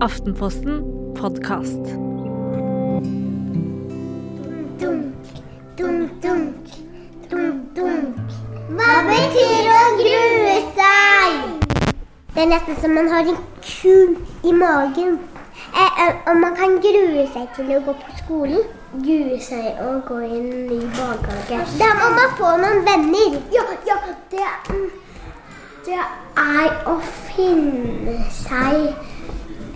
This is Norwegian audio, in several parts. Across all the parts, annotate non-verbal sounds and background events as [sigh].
Aftenposten podkast. Dunk, dunk, dunk, dunk, dunk. Hva betyr å grue seg? Det er nesten som man har en ku i magen. Eh, eh, og man kan grue seg til å gå på skolen. Grue seg og gå i en ny barnehage. Da må man få noen venner. Ja, ja, det, det er å finne seg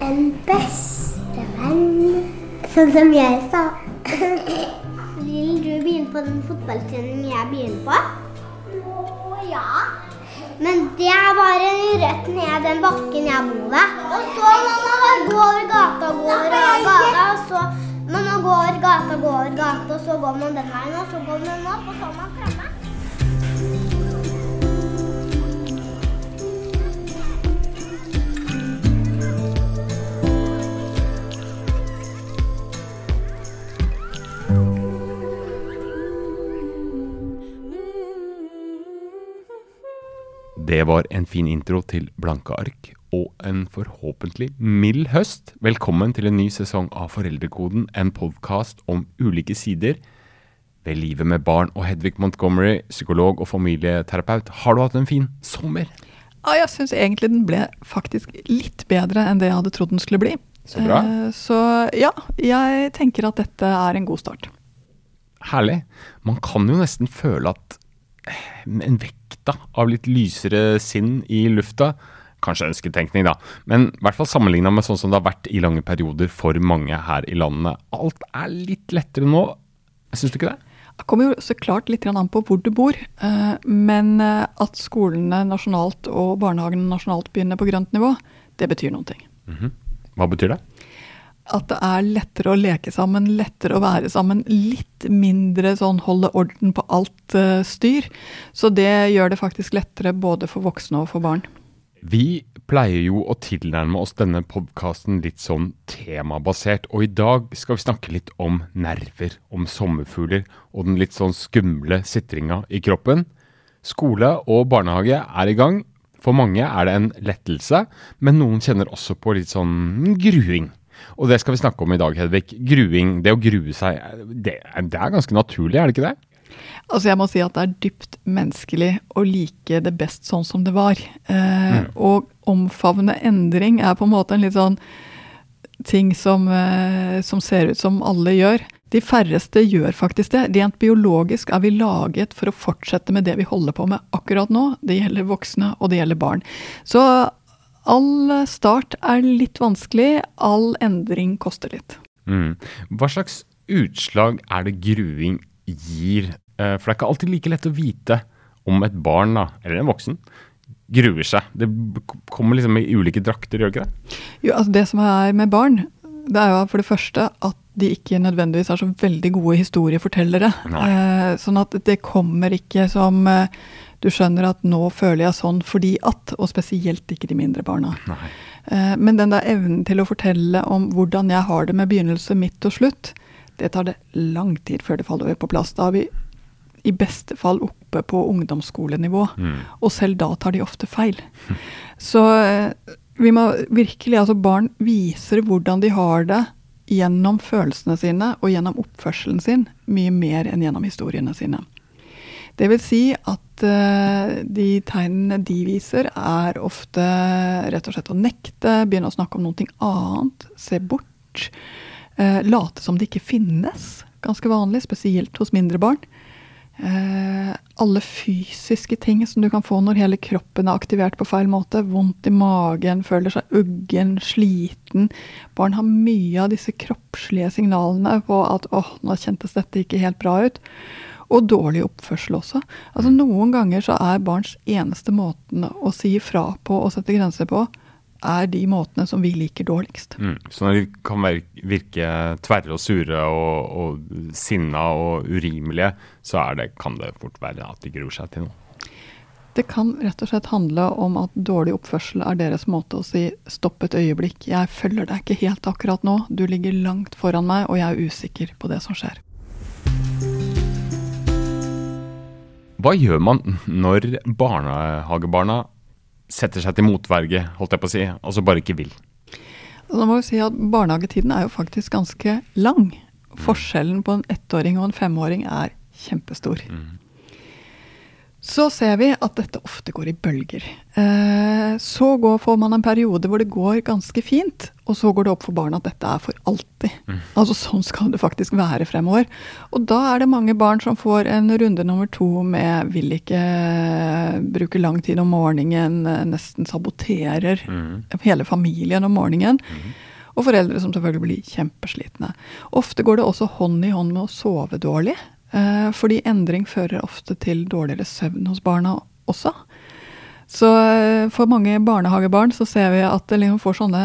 en bestevenn. Sånn som jeg sa. Vil du begynne på den fotballtreningen jeg begynner på? Å ja. Men det er bare rett ned den bakken jeg bor ved. Og så må man gå over gata, gå over gata, og så må man gå over gata, gå over gata, og så går man den veien, og så går man opp, og så er man fremme. Det var en fin intro til Blanke ark og en forhåpentlig mild høst. Velkommen til en ny sesong av Foreldrekoden, en podkast om ulike sider ved livet med barn. Og Hedvig Montgomery, psykolog og familieterapeut, har du hatt en fin sommer? Ja, jeg syns egentlig den ble faktisk litt bedre enn det jeg hadde trodd den skulle bli. Så bra. Eh, Så ja, jeg tenker at dette er en god start. Herlig. Man kan jo nesten føle at en en vekta av litt lysere sinn i lufta Kanskje ønsketenkning, da, men i hvert fall sammenligna med sånn som det har vært i lange perioder for mange her i landet. Alt er litt lettere nå. Syns du ikke det? Det kommer jo så klart litt an på hvor du bor, eh, men eh, at skolene nasjonalt og barnehagene nasjonalt begynner på grønt nivå, det betyr noen ting. Hva betyr det? At det er lettere å leke sammen, lettere å være sammen. Litt mindre sånn holde orden på alt uh, styr. Så det gjør det faktisk lettere både for voksne og for barn. Vi pleier jo å tilnærme oss denne podkasten litt sånn temabasert, og i dag skal vi snakke litt om nerver, om sommerfugler og den litt sånn skumle sitringa i kroppen. Skole og barnehage er i gang. For mange er det en lettelse, men noen kjenner også på litt sånn gruing. Og det skal vi snakke om i dag, Hedvig. Gruing, det å grue seg, det, det er ganske naturlig, er det ikke det? Altså jeg må si at det er dypt menneskelig å like det best sånn som det var. Eh, Og omfavne endring er på en måte en litt sånn ting som, eh, som ser ut som alle gjør. De færreste gjør faktisk det. Rent biologisk er vi laget for å fortsette med det vi holder på med akkurat nå. Det gjelder voksne, og det gjelder barn. Så all start er litt vanskelig. All endring koster litt. Mm. Hva slags utslag er det gruing gir? Eh, For det er ikke alltid like lett å vite om et barn, da, eller en voksen, gruer seg. Det kommer liksom i ulike drakter, gjør det ikke det? Jo, altså det som er med barn, det er jo for det første at de ikke nødvendigvis er så veldig gode historiefortellere. Nei. Eh, sånn at det kommer ikke som eh, du skjønner at nå føler jeg sånn fordi at, og spesielt ikke de mindre barna. Nei. Eh, men den der evnen til å fortelle om hvordan jeg har det med begynnelse, midt og slutt, det tar det lang tid før det faller over på plass. Da er vi i beste fall oppe på ungdomsskolenivå, og selv da tar de ofte feil. [laughs] Så eh, vi må virkelig, altså barn viser hvordan de har det gjennom følelsene sine og gjennom oppførselen sin, mye mer enn gjennom historiene sine. Det vil si at uh, de tegnene de viser, er ofte rett og slett å nekte, begynne å snakke om noe annet, se bort, Uh, late som det ikke finnes. Ganske vanlig, spesielt hos mindre barn. Uh, alle fysiske ting som du kan få når hele kroppen er aktivert på feil måte. Vondt i magen, føler seg uggen, sliten. Barn har mye av disse kroppslige signalene på at åh, nå kjentes dette ikke helt bra ut. Og dårlig oppførsel også. Altså Noen ganger så er barns eneste måten å si fra på og sette grenser på, er de måtene som vi liker dårligst. Mm. Så når de kan virke tverre og sure og, og sinna og urimelige, så er det, kan det fort være at de gruer seg til noe. Det kan rett og slett handle om at dårlig oppførsel er deres måte å si stopp et øyeblikk, jeg følger deg ikke helt akkurat nå, du ligger langt foran meg og jeg er usikker på det som skjer. Hva gjør man når barnehagebarna setter seg til motverge, holdt jeg på å si, og så bare ikke vil? Nå må vi si at Barnehagetiden er jo faktisk ganske lang. Forskjellen på en ettåring og en femåring er kjempestor. Så ser vi at dette ofte går i bølger. Eh, så går, får man en periode hvor det går ganske fint, og så går det opp for barna at dette er for alltid. Altså Sånn skal det faktisk være fremover. Og da er det mange barn som får en runde nummer to med vil ikke eh, bruke lang tid om morgenen, eh, nesten saboterer hele familien om morgenen. Og foreldre som selvfølgelig blir kjempeslitne. Ofte går det også hånd i hånd med å sove dårlig. Eh, fordi endring fører ofte til dårligere søvn hos barna også. Så eh, for mange barnehagebarn så ser vi at det liksom får sånne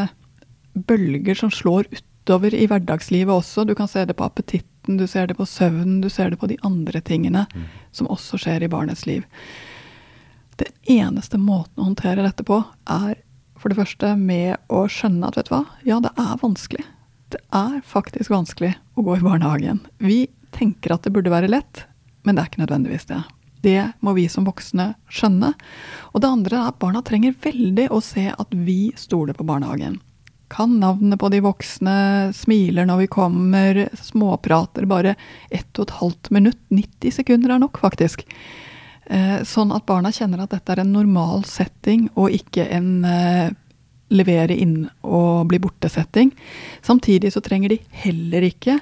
bølger som slår utover i hverdagslivet også. Du kan se det på appetitten, du ser det på søvnen, du ser det på de andre tingene som også skjer i barnets liv. Det eneste måten å håndtere dette på, er for det første med å skjønne at vet du hva, ja, det er vanskelig. Det er faktisk vanskelig å gå i barnehagen. Vi tenker at det burde være lett, men det er ikke nødvendigvis det. Det må vi som voksne skjønne. Og det andre er at barna trenger veldig å se at vi stoler på barnehagen. Kan navnet på de voksne, smiler når vi kommer, småprater bare ett og et halvt minutt. 90 sekunder er nok, faktisk. Eh, Sånn at barna kjenner at dette er en normal setting, og ikke en eh, levere inn og bli borte-setting. Samtidig så trenger de heller ikke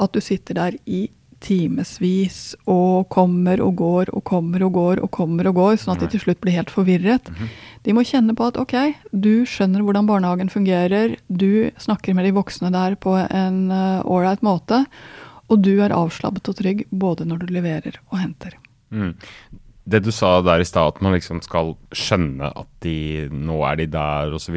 at du sitter der i timevis og kommer og går og kommer og går og kommer og går, sånn at de til slutt blir helt forvirret. De må kjenne på at ok, du skjønner hvordan barnehagen fungerer, du snakker med de voksne der på en ålreit måte, og du er avslappet og trygg både når du leverer og henter. Mm. Det du sa der i stad, at man liksom skal skjønne at de, nå er de der, osv.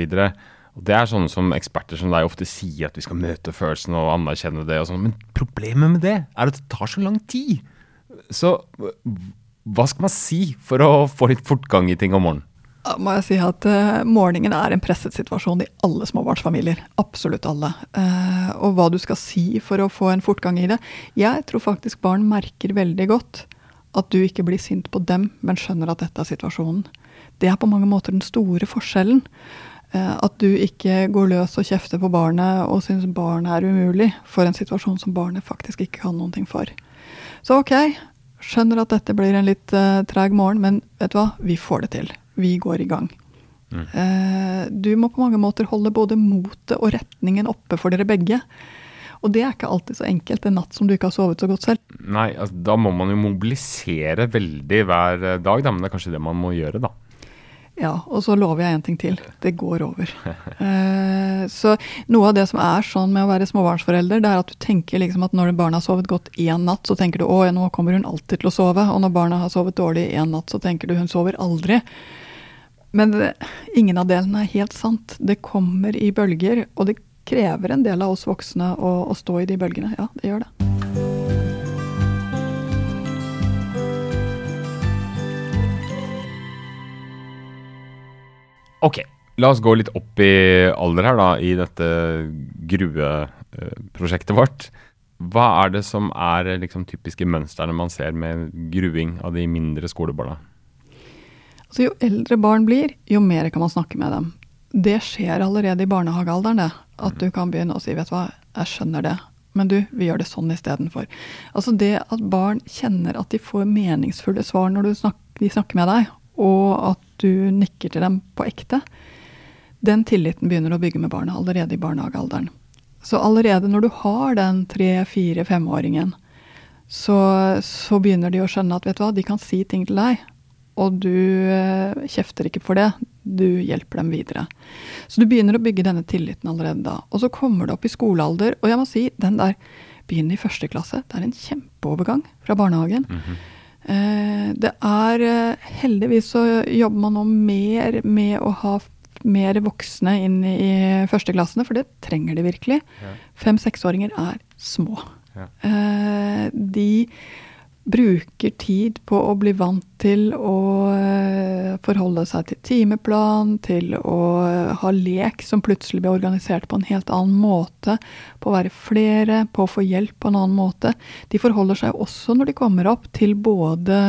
Og Det er sånne som eksperter som deg ofte sier at vi skal møte følelsen og anerkjenne det. og sånn, Men problemet med det er at det tar så lang tid. Så hva skal man si for å få litt fortgang i ting om morgenen? Må jeg si at uh, morgenen er en presset situasjon i alle småbarnsfamilier. Absolutt alle. Uh, og hva du skal si for å få en fortgang i det. Jeg tror faktisk barn merker veldig godt at du ikke blir sint på dem, men skjønner at dette er situasjonen. Det er på mange måter den store forskjellen. Uh, at du ikke går løs og kjefter på barnet og syns barnet er umulig for en situasjon som barnet faktisk ikke kan noen ting for. Så ok, skjønner at dette blir en litt treg morgen, men vet du hva, vi får det til vi går i gang. Mm. Uh, du må på mange måter holde både motet og retningen oppe for dere begge. Og det er ikke alltid så enkelt en natt som du ikke har sovet så godt selv. Nei, altså, da må man jo mobilisere veldig hver dag, da, men det er kanskje det man må gjøre, da. Ja, og så lover jeg en ting til. Det går over. [laughs] eh, så noe av det som er sånn med å være småbarnsforelder, det er at du tenker liksom at når barna har sovet godt én natt, så tenker du å, nå kommer hun alltid til å sove. Og når barna har sovet dårlig én natt, så tenker du hun sover aldri. Men det, ingen av delene er helt sant. Det kommer i bølger, og det krever en del av oss voksne å, å stå i de bølgene. Ja, det gjør det. Ok, la oss gå litt opp i alder her, da, i dette grueprosjektet vårt. Hva er det som er liksom, typiske mønstrene man ser med gruing av de mindre skolebarna? Så jo eldre barn blir, jo mer kan man snakke med dem. Det skjer allerede i barnehagealderen, det. At du kan begynne å si 'vet du hva, jeg skjønner det', men du, vi gjør det sånn istedenfor. Altså det at barn kjenner at de får meningsfulle svar når snakker, de snakker med deg, og at du nikker til dem på ekte, den tilliten begynner å bygge med barna allerede i barnehagealderen. Så allerede når du har den tre-, fire-, femåringen, så, så, begynner de å skjønne at vet du hva, de kan si ting til deg, og du eh, kjefter ikke for det. Du hjelper dem videre. Så du begynner å bygge denne tilliten allerede da. Og så kommer det opp i skolealder, og jeg må si, den der begynner i første klasse, det er en kjempeovergang fra barnehagen. Mm -hmm. Eh, det er eh, Heldigvis så jobber man nå mer med å ha mer voksne inn i førsteklassene, for det trenger de virkelig. Ja. Fem-seksåringer er små. Ja. Eh, de bruker tid på å bli vant til å forholde seg til timeplan, til å ha lek som plutselig blir organisert på en helt annen måte, på å være flere, på å få hjelp på en annen måte. De forholder seg også når de kommer opp til både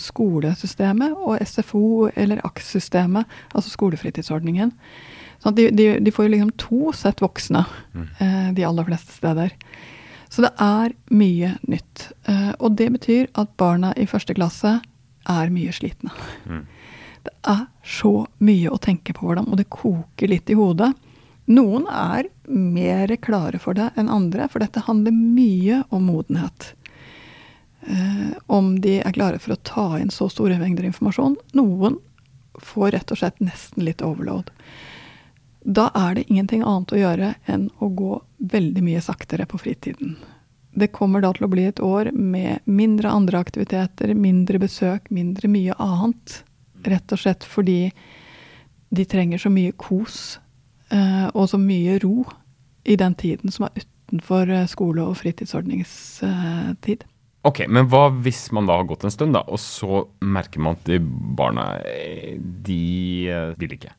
skolesystemet og SFO eller AKS-systemet, altså skolefritidsordningen. Så de, de, de får jo liksom to sett voksne eh, de aller fleste steder. Så det er mye nytt. Eh, og det betyr at barna i første klasse er mye slitne. Det er så mye å tenke på dem, og det koker litt i hodet. Noen er mer klare for det enn andre, for dette handler mye om modenhet. Eh, om de er klare for å ta inn så store mengder informasjon. Noen får rett og slett nesten litt overload. Da er det ingenting annet å gjøre enn å gå veldig mye saktere på fritiden. Det kommer da til å bli et år med mindre andre aktiviteter, mindre besøk, mindre mye annet. Rett og slett fordi de trenger så mye kos eh, og så mye ro i den tiden som er utenfor eh, skole- og fritidsordningstid. Ok, Men hva hvis man da har gått en stund, da, og så merker man at barna eh, de vil ikke?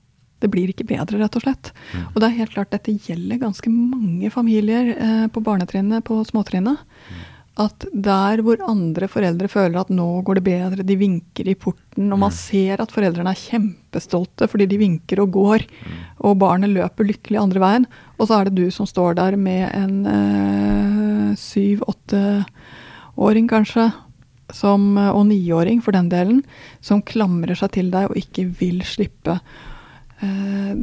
Det blir ikke bedre, rett og slett. Og det er helt klart, dette gjelder ganske mange familier eh, på barnetrinnet, på småtrinnet. At der hvor andre foreldre føler at nå går det bedre, de vinker i porten, og man ser at foreldrene er kjempestolte fordi de vinker og går, og barnet løper lykkelig andre veien, og så er det du som står der med en eh, syv-åtte-åring kanskje, som, og niåring for den delen, som klamrer seg til deg og ikke vil slippe. Eh,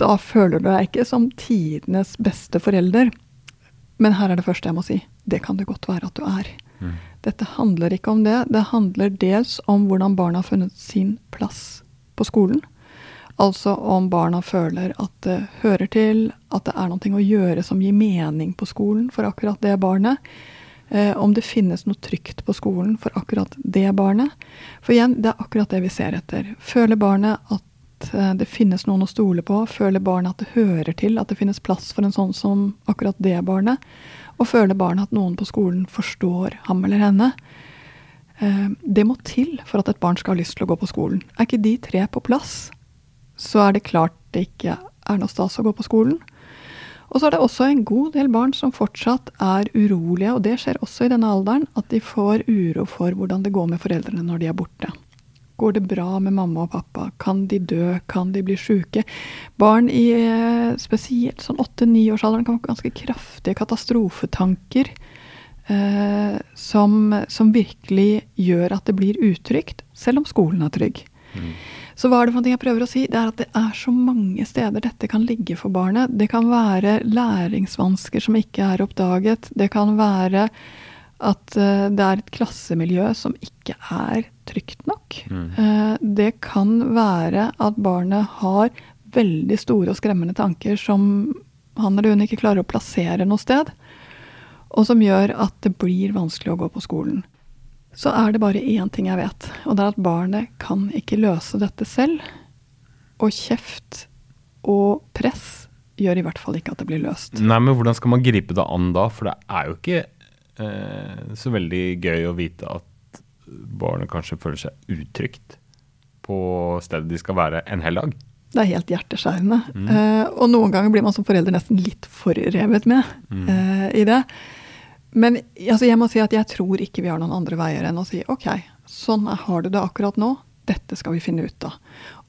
da føler du deg ikke som tidenes beste forelder. Men her er det første jeg må si. Det kan det godt være at du er. Dette handler ikke om det. Det handler dels om hvordan barna har funnet sin plass på skolen. Altså om barna føler at det hører til, at det er noe å gjøre som gir mening på skolen for akkurat det barnet. Eh, om det finnes noe trygt på skolen for akkurat det barnet. For igjen, det er akkurat det vi ser etter. Føler barnet at eh, det finnes noen å stole på? Føler barnet at det hører til, at det finnes plass for en sånn som akkurat det barnet? Og føler barnet at noen på skolen forstår ham eller henne? Eh, Det må til for at et barn skal ha lyst til å gå på skolen. Er ikke de tre på plass, så er det klart det ikke er noe stas å gå på skolen. Og så er det også en god del barn som fortsatt er urolige, og det skjer også i denne alderen, at de får uro for hvordan det går med foreldrene når de er borte. Går det bra med mamma og pappa? Kan de dø? Kan de bli sjuke? Barn i eh, spesielt sånn åtte-niårsalderen kan få ganske kraftige katastrofetanker eh, som, som virkelig gjør at det blir utrygt, selv om skolen er trygg. Så hva er det for noe jeg prøver å si? Det er at det er så mange steder dette kan ligge for barnet. Det kan være læringsvansker som ikke er oppdaget. Det kan være at eh, det er et klassemiljø som ikke er trygt nok. Eh, det kan være at barnet har veldig store og skremmende tanker som han eller hun ikke klarer å plassere noe sted, og som gjør at det blir vanskelig å gå på skolen. Så er det bare én ting jeg vet, og det er at barnet kan ikke løse dette selv. Og kjeft og press gjør i hvert fall ikke at det blir løst. Nei, men hvordan skal man gripe det an da? For det er jo ikke så veldig gøy å vite at barnet kanskje føler seg utrygt på stedet de skal være en hel dag. Det er helt hjerteskjærende. Eh, og noen ganger blir man som forelder nesten litt forrevet med uh, i det. Men altså, jeg må si at jeg tror ikke vi har noen andre veier enn å si ok, sånn har du det akkurat nå. Dette skal vi finne ut av.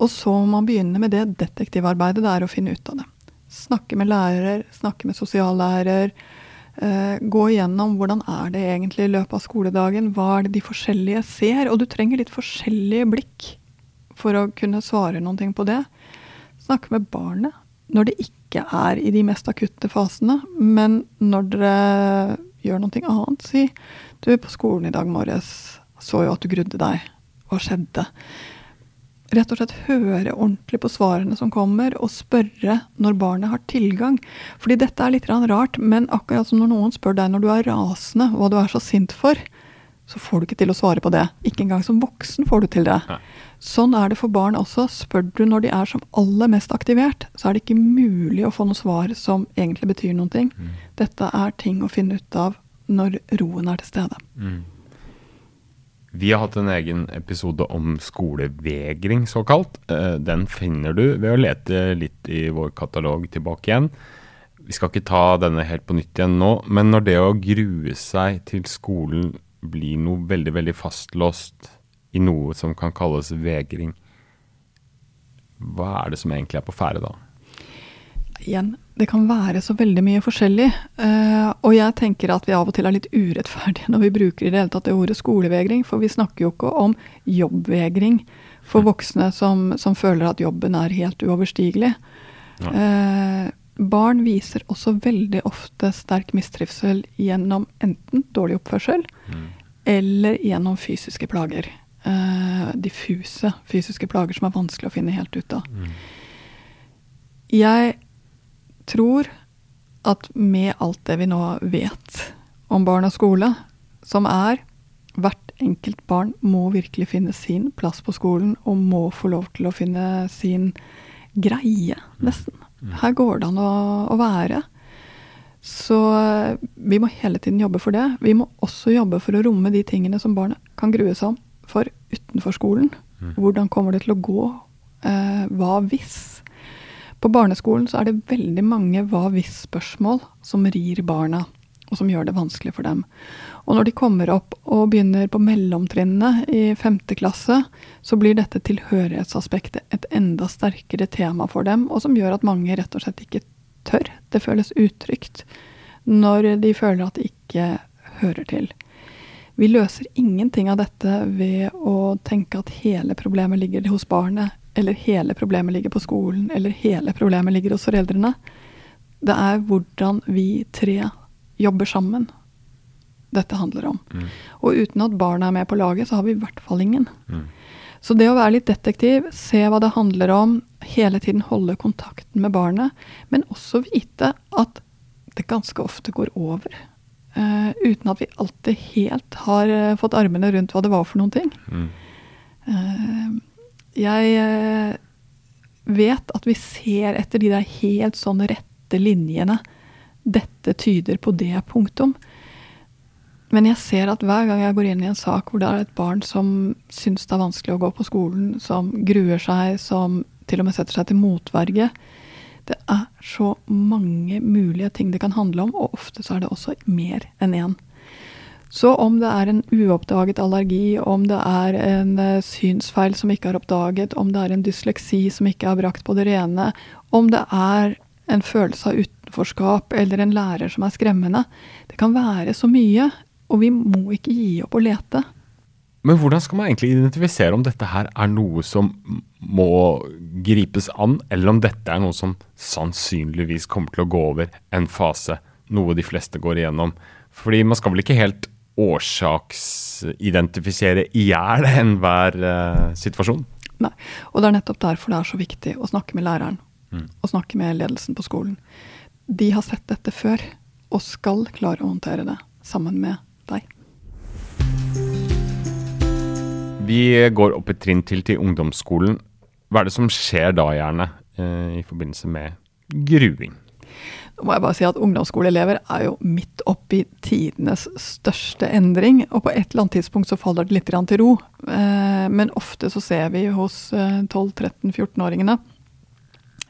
Og så må man begynne med det detektivarbeidet det er å finne ut av det. Snakke med lærer, snakke med sosiallærer. Eh, gå igjennom hvordan er det egentlig i løpet av skoledagen. Hva er det de forskjellige ser? Og du trenger litt forskjellige blikk for å kunne svare noen ting på det. Snakke med barnet når det ikke er i de mest akutte fasene, men når dere gjør noe annet. Si du på skolen i dag morges så jo at du grudde deg. Hva skjedde? Rett og slett høre ordentlig på svarene som kommer, og spørre når barnet har tilgang. Fordi dette er litt rart, men akkurat som når noen spør deg når du er rasende, hva du er så sint for, så får du ikke til å svare på det. Ikke engang som voksen får du til det. Nei. Sånn er det for barn også. Spør du når de er som aller mest aktivert, så er det ikke mulig å få noe svar som egentlig betyr noen ting. Dette er ting å finne ut av når roen er til stede. Vi har hatt en egen episode om skolevegring, såkalt. Eh, Den finner du ved å lete litt i vår katalog tilbake igjen. Vi skal ikke ta denne helt på nytt igjen nå, men når det å grue seg til skolen blir noe veldig, veldig fastlåst i noe som kan kalles vegring, hva er det som egentlig er på ferde da? igjen, det kan være så veldig mye forskjellig. Uh, og jeg tenker at vi av og til er litt urettferdige når vi bruker i det hele tatt det ordet skolevegring, for vi snakker jo ikke om jobbvegring for voksne som, som føler at jobben er helt uoverstigelig. Uh, barn viser også veldig ofte sterk mistrivsel gjennom enten dårlig oppførsel eller gjennom fysiske plager. Uh, diffuse fysiske plager som er vanskelig å finne helt ut av. Jeg tror at med alt det vi nå vet om barn og skole, som er hvert enkelt barn må virkelig finne sin plass på skolen og må få lov til å finne sin greie, nesten. Her går det an å, å være. Så eh, vi må hele tiden jobbe for det. Vi må også jobbe for å romme de tingene som barnet kan grue seg om for utenfor skolen. Hvordan kommer det til å gå? Eh, hva hvis? På barneskolen så er det veldig mange hva hvis-spørsmål som rir barna, og som gjør det vanskelig for dem. Og når de kommer opp og begynner på mellomtrinnene i femte klasse, så blir dette tilhørighetsaspektet et enda sterkere tema for dem, og som gjør at mange rett og slett ikke tør. Det føles utrygt når de føler at de ikke hører til. Vi løser ingenting av dette ved å tenke at hele problemet ligger hos barnet, eller hele problemet ligger på skolen, eller hele problemet ligger hos foreldrene. Det er hvordan vi tre jobber sammen dette handler om. Og uten at barna er med på laget, så har vi i hvert fall ingen. Så det å være litt detektiv, se hva det handler om, hele tiden holde kontakten med barnet, men også vite at det ganske ofte går over. Uh, uten at vi alltid helt har eh, fått armene rundt hva det var for noen ting. Eh, jeg eh, vet at vi ser etter de der helt sånn rette linjene. Dette tyder på det, punktum. Men jeg ser at hver gang jeg går inn i en sak hvor det er et barn som syns det er vanskelig å gå på skolen, som gruer seg, som til og med setter seg til motverge Det er så mange mulige ting det kan handle om, og ofte så er det også mer enn én. Så om det er en uoppdaget allergi, om det er en eh, synsfeil som ikke er oppdaget, om det er en dysleksi som ikke er brakt på det rene, om det er en følelse av utenforskap eller en lærer som er skremmende Det kan være så mye, og vi må ikke gi opp å lete. Men hvordan skal man egentlig identifisere om dette her er noe som må gripes an, eller om dette er noe som sannsynligvis kommer til å gå over en fase, noe de fleste går igjennom? Fordi man skal vel ikke helt årsaksidentifisere i hjel enhver uh, situasjon? Nei. Og det er nettopp derfor det er så viktig å snakke med læreren. Og snakke med ledelsen på skolen. De har sett dette før, og skal klare å håndtere det sammen med deg. Vi går opp et trinn til til ungdomsskolen. Hva er det som skjer da, gjerne, eh, i forbindelse med gruing? Må jeg bare si at Ungdomsskoleelever er jo midt oppi tidenes største endring. Og på et eller annet tidspunkt så faller det litt til ro. Eh, men ofte så ser vi hos eh, 12-13-14-åringene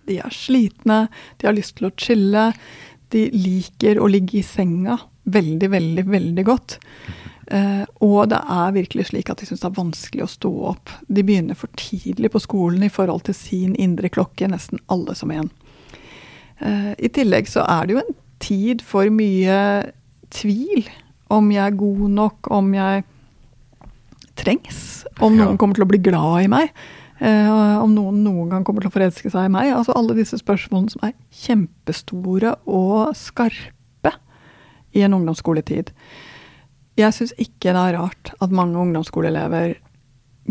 De er slitne, de har lyst til å chille. De liker å ligge i senga veldig, veldig, veldig godt. Eh, og det er virkelig slik at de syns det er vanskelig å stå opp. De begynner for tidlig på skolen i forhold til sin indre klokke, nesten alle som en. Eh, I tillegg så er det jo en tid for mye tvil. Om jeg er god nok, om jeg trengs. Om noen kommer til å bli glad i meg. eh, om noen noen gang kommer til å forelske seg i meg. Altså alle disse spørsmålene som er kjempestore og skarpe i en ungdomsskoletid. Jeg syns ikke det er rart at mange ungdomsskoleelever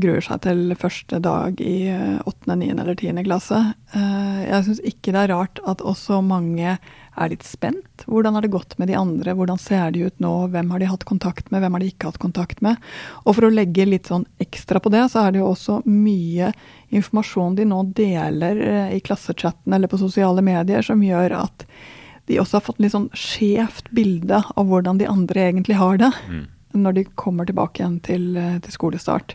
gruer seg til første dag i eh, åttende, niende eller tiende klasse. Eh, Jeg syns ikke det er rart at også mange er litt spent. Hvordan har det gått med de andre? Hvordan ser de ut nå? Hvem har de hatt kontakt med? Hvem har de ikke hatt kontakt med? Og for å legge litt sånn ekstra på det, så er det jo også mye informasjon de nå deler eh, i klassechatten eller på sosiale medier, som gjør at de også har fått litt sånn skjevt bilde av hvordan de andre egentlig har det når de kommer tilbake igjen til, til skolestart.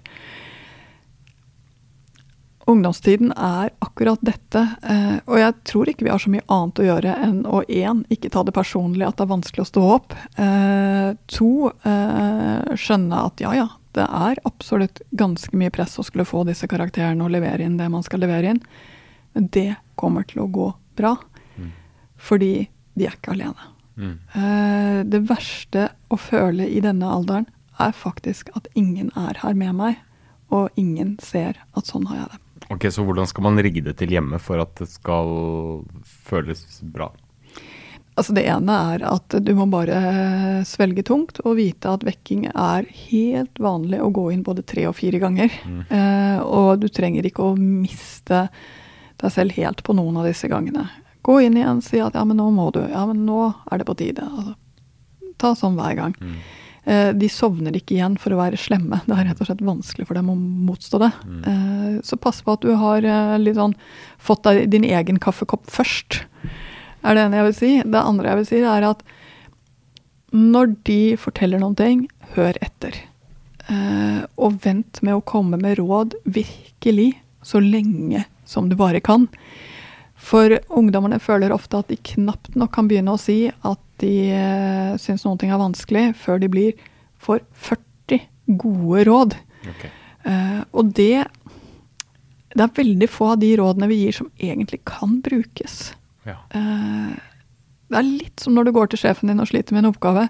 Ungdomstiden er akkurat dette, eh, og jeg tror ikke vi har så mye annet å gjøre enn å én, ikke ta det personlig at det er vanskelig å stå opp. Eh, to, eh, skjønne at ja ja, det er absolutt ganske mye press å skulle få disse karakterene og levere inn det man skal levere inn. Men det kommer til å gå bra. fordi de er ikke alene. Mm. Det verste å føle i denne alderen er faktisk at ingen er her med meg, og ingen ser at sånn har jeg det. Ok, Så hvordan skal man rigge det til hjemme for at det skal føles bra? Altså Det ene er at du må bare svelge tungt og vite at vekking er helt vanlig å gå inn både tre og fire ganger. Eh, og du trenger ikke å miste deg selv helt på noen av disse gangene. Gå inn igjen, si at ja, men nå må du. Ja, men nå er det på tide. Altså, ta sånn hver gang. Eh, de sovner ikke igjen for å være slemme. Det er rett og slett vanskelig for dem å motstå det. Mm. så pass på at du har eh, litt sånn fått deg din egen kaffekopp først. Er det ene jeg vil si. Det andre jeg vil si, er at når de forteller noen ting, hør etter. Eh, og vent med å komme med råd virkelig så lenge som du bare kan. For ungdommene føler ofte at de knapt nok kan begynne å si at de eh, syns noen ting er vanskelig, før de blir for 40 gode råd. Okay. Eh, og det Det er veldig få av de rådene vi gir som egentlig kan brukes. Ja. Eh, det er litt som når du går til sjefen din og sliter med en oppgave,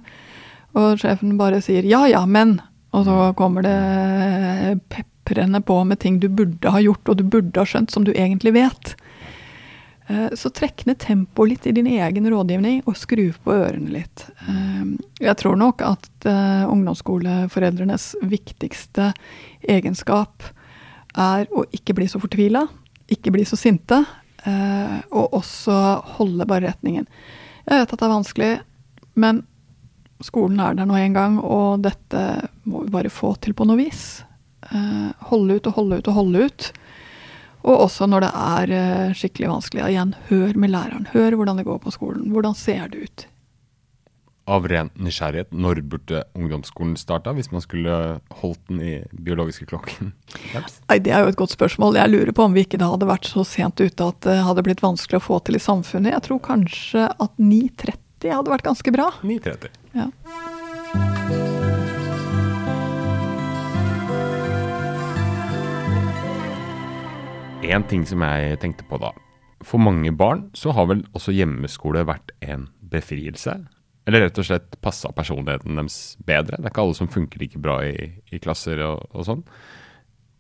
og sjefen bare sier 'ja, ja, men', og så kommer det peprende på med ting du burde ha gjort, og du burde ha skjønt, som du egentlig vet. Eh, Så trekk ned tempoet litt i din egen rådgivning, og skru på ørene litt. Eh, Jeg tror nok at eh, ungdomsskoleforeldrenes viktigste egenskap er å ikke bli så fortvila, ikke bli så sinte, og også holde bare retningen. Jeg vet at det er vanskelig, men skolen er der nå en gang, og dette må vi bare få til på noe vis. Holde ut og holde ut og holde ut. Og også når det er eh, skikkelig vanskelig. Ja, Igjen, hør med læreren. Hør hvordan det går på skolen. Hvordan ser det ut? Av ren nysgjerrighet, når burde ungdomsskolen starta, hvis man skulle holdt den i biologiske klokken? Nei, Det er jo et godt spørsmål. Jeg lurer på om vi ikke da hadde vært så sent ute at det hadde blitt vanskelig å få til i samfunnet. Jeg tror kanskje at 9.30 hadde vært ganske bra. 9.30. Ja. En ting som jeg tenkte på da. For mange barn så har vel også hjemmeskole vært en befrielse? Eller rett og slett passa personligheten deres bedre? Det er ikke alle som funker like bra i, i klasser og, og sånn.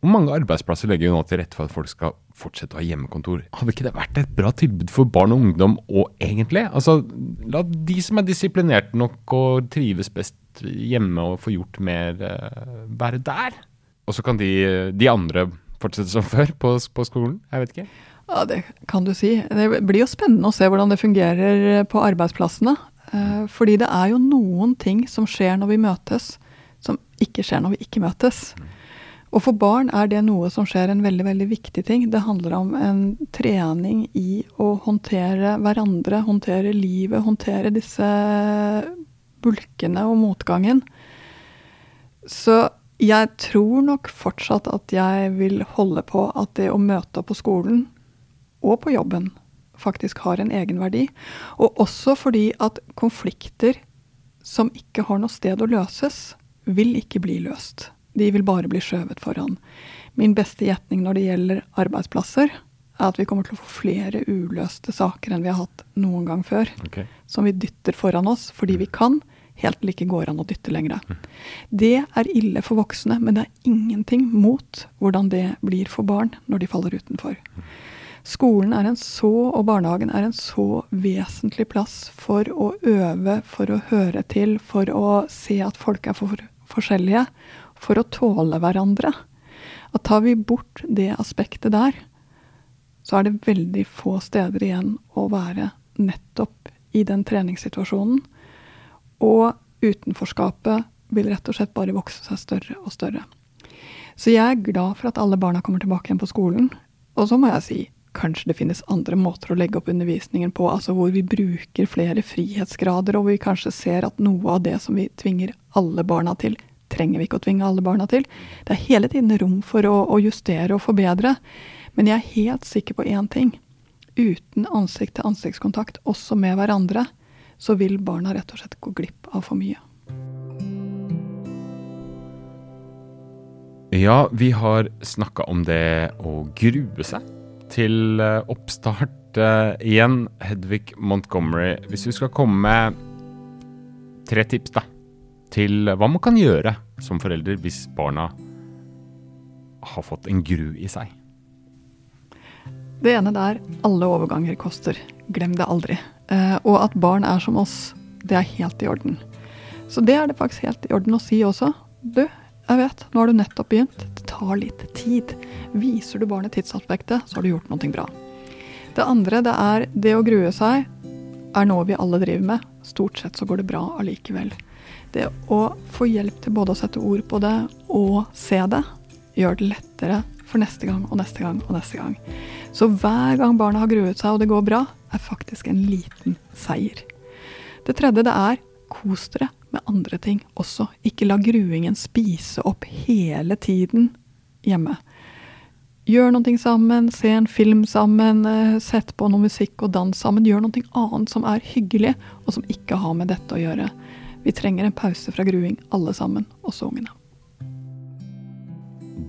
Hvor mange arbeidsplasser legger jo nå til rette for at folk skal fortsette å ha hjemmekontor? Hadde ikke det vært et bra tilbud for barn og ungdom òg, egentlig? Altså, la de som er disiplinerte nok og trives best hjemme og få gjort mer, eh, være der. Og så kan de, de andre fortsette som før på, på skolen? Jeg vet ikke. Ja, det kan du si. Det blir jo spennende å se hvordan det fungerer på arbeidsplassene. Eh, Fordi det er jo noen ting som skjer når vi møtes, som ikke skjer når vi ikke møtes. Og for barn er det noe som skjer en veldig veldig viktig ting. Det handler om en trening i å håndtere hverandre, håndtere livet, håndtere disse bulkene og motgangen. Så jeg tror nok fortsatt at jeg vil holde på at det å møte opp på skolen og på jobben faktisk har en egenverdi. Og også fordi at konflikter som ikke har noe sted å løses, vil ikke bli løst. De vil bare bli skjøvet foran. Min beste gjetning når det gjelder arbeidsplasser, er at vi kommer til å få flere uløste saker enn vi har hatt noen gang før. Okay. Som vi dytter foran oss fordi vi kan, helt til det ikke går an å dytte lenger. Det er ille for voksne, men det er ingenting mot hvordan det blir for barn når de faller utenfor. Skolen er en så, og barnehagen er en så vesentlig plass for å øve, for å høre til, for å se at folk er for forskjellige, for å tåle hverandre. At tar vi bort det aspektet der, så er det veldig få steder igjen å være nettopp i den treningssituasjonen. Og utenforskapet vil rett og slett bare vokse seg større og større. Så jeg er glad for at alle barna kommer tilbake igjen på skolen. Og så må jeg si, kanskje det finnes andre måter å legge opp undervisningen på, altså hvor vi bruker flere frihetsgrader, og vi kanskje ser at noe av det som vi tvinger alle barna til, trenger vi ikke å tvinge alle barna til. Det er hele tiden rom for å, å justere og forbedre. Men jeg er helt sikker på én ting. Uten ansikt-til-ansiktskontakt, også med hverandre, så vil barna rett og slett gå glipp av for mye. Ja, vi har snakka om det å grue seg til eh, oppstart starte igjen. Hedvig Montgomery, hvis du skal komme med tre tips da, til hva man kan gjøre som forelder hvis barna har fått en gru i seg. Det ene der alle overganger koster. Glem det aldri. Eh, og at barn er som oss, det er helt i orden. Så det er det faktisk helt i orden å si også. Du, jeg vet, nå har du nettopp begynt. Det tar litt tid. Viser du barnet tidsaspektet, så har du gjort noe bra. Det andre det er det å grue seg er noe vi alle driver med. Stort sett så går det bra allikevel. Det å få hjelp til både å sette ord på det og se det, gjør det lettere for neste gang og neste gang og neste gang. Så hver gang barna har gruet seg og det går bra, er faktisk en liten seier. Det tredje det er kos dere med andre ting også. Ikke la gruingen spise opp hele tiden hjemme. Gjør noe sammen, se en film sammen, eh, sett på noe musikk og dans sammen. Gjør noe annet som er hyggelig, og som ikke har med dette å gjøre. Vi trenger en pause fra gruing, alle sammen, også ungene.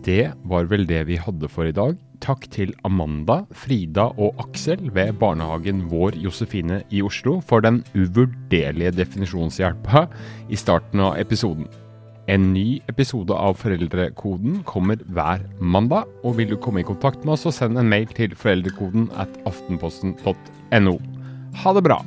Det var vel det vi hadde for i dag. Takk til Amanda, Frida og Aksel ved barnehagen Vår Josefine i Oslo for den uvurderlige definisjonshjelpa i starten av episoden. En ny episode av Foreldrekoden kommer hver mandag, og vil du komme i kontakt med oss, så send en mail til foreldrekoden at aftenposten.no. Ha det bra!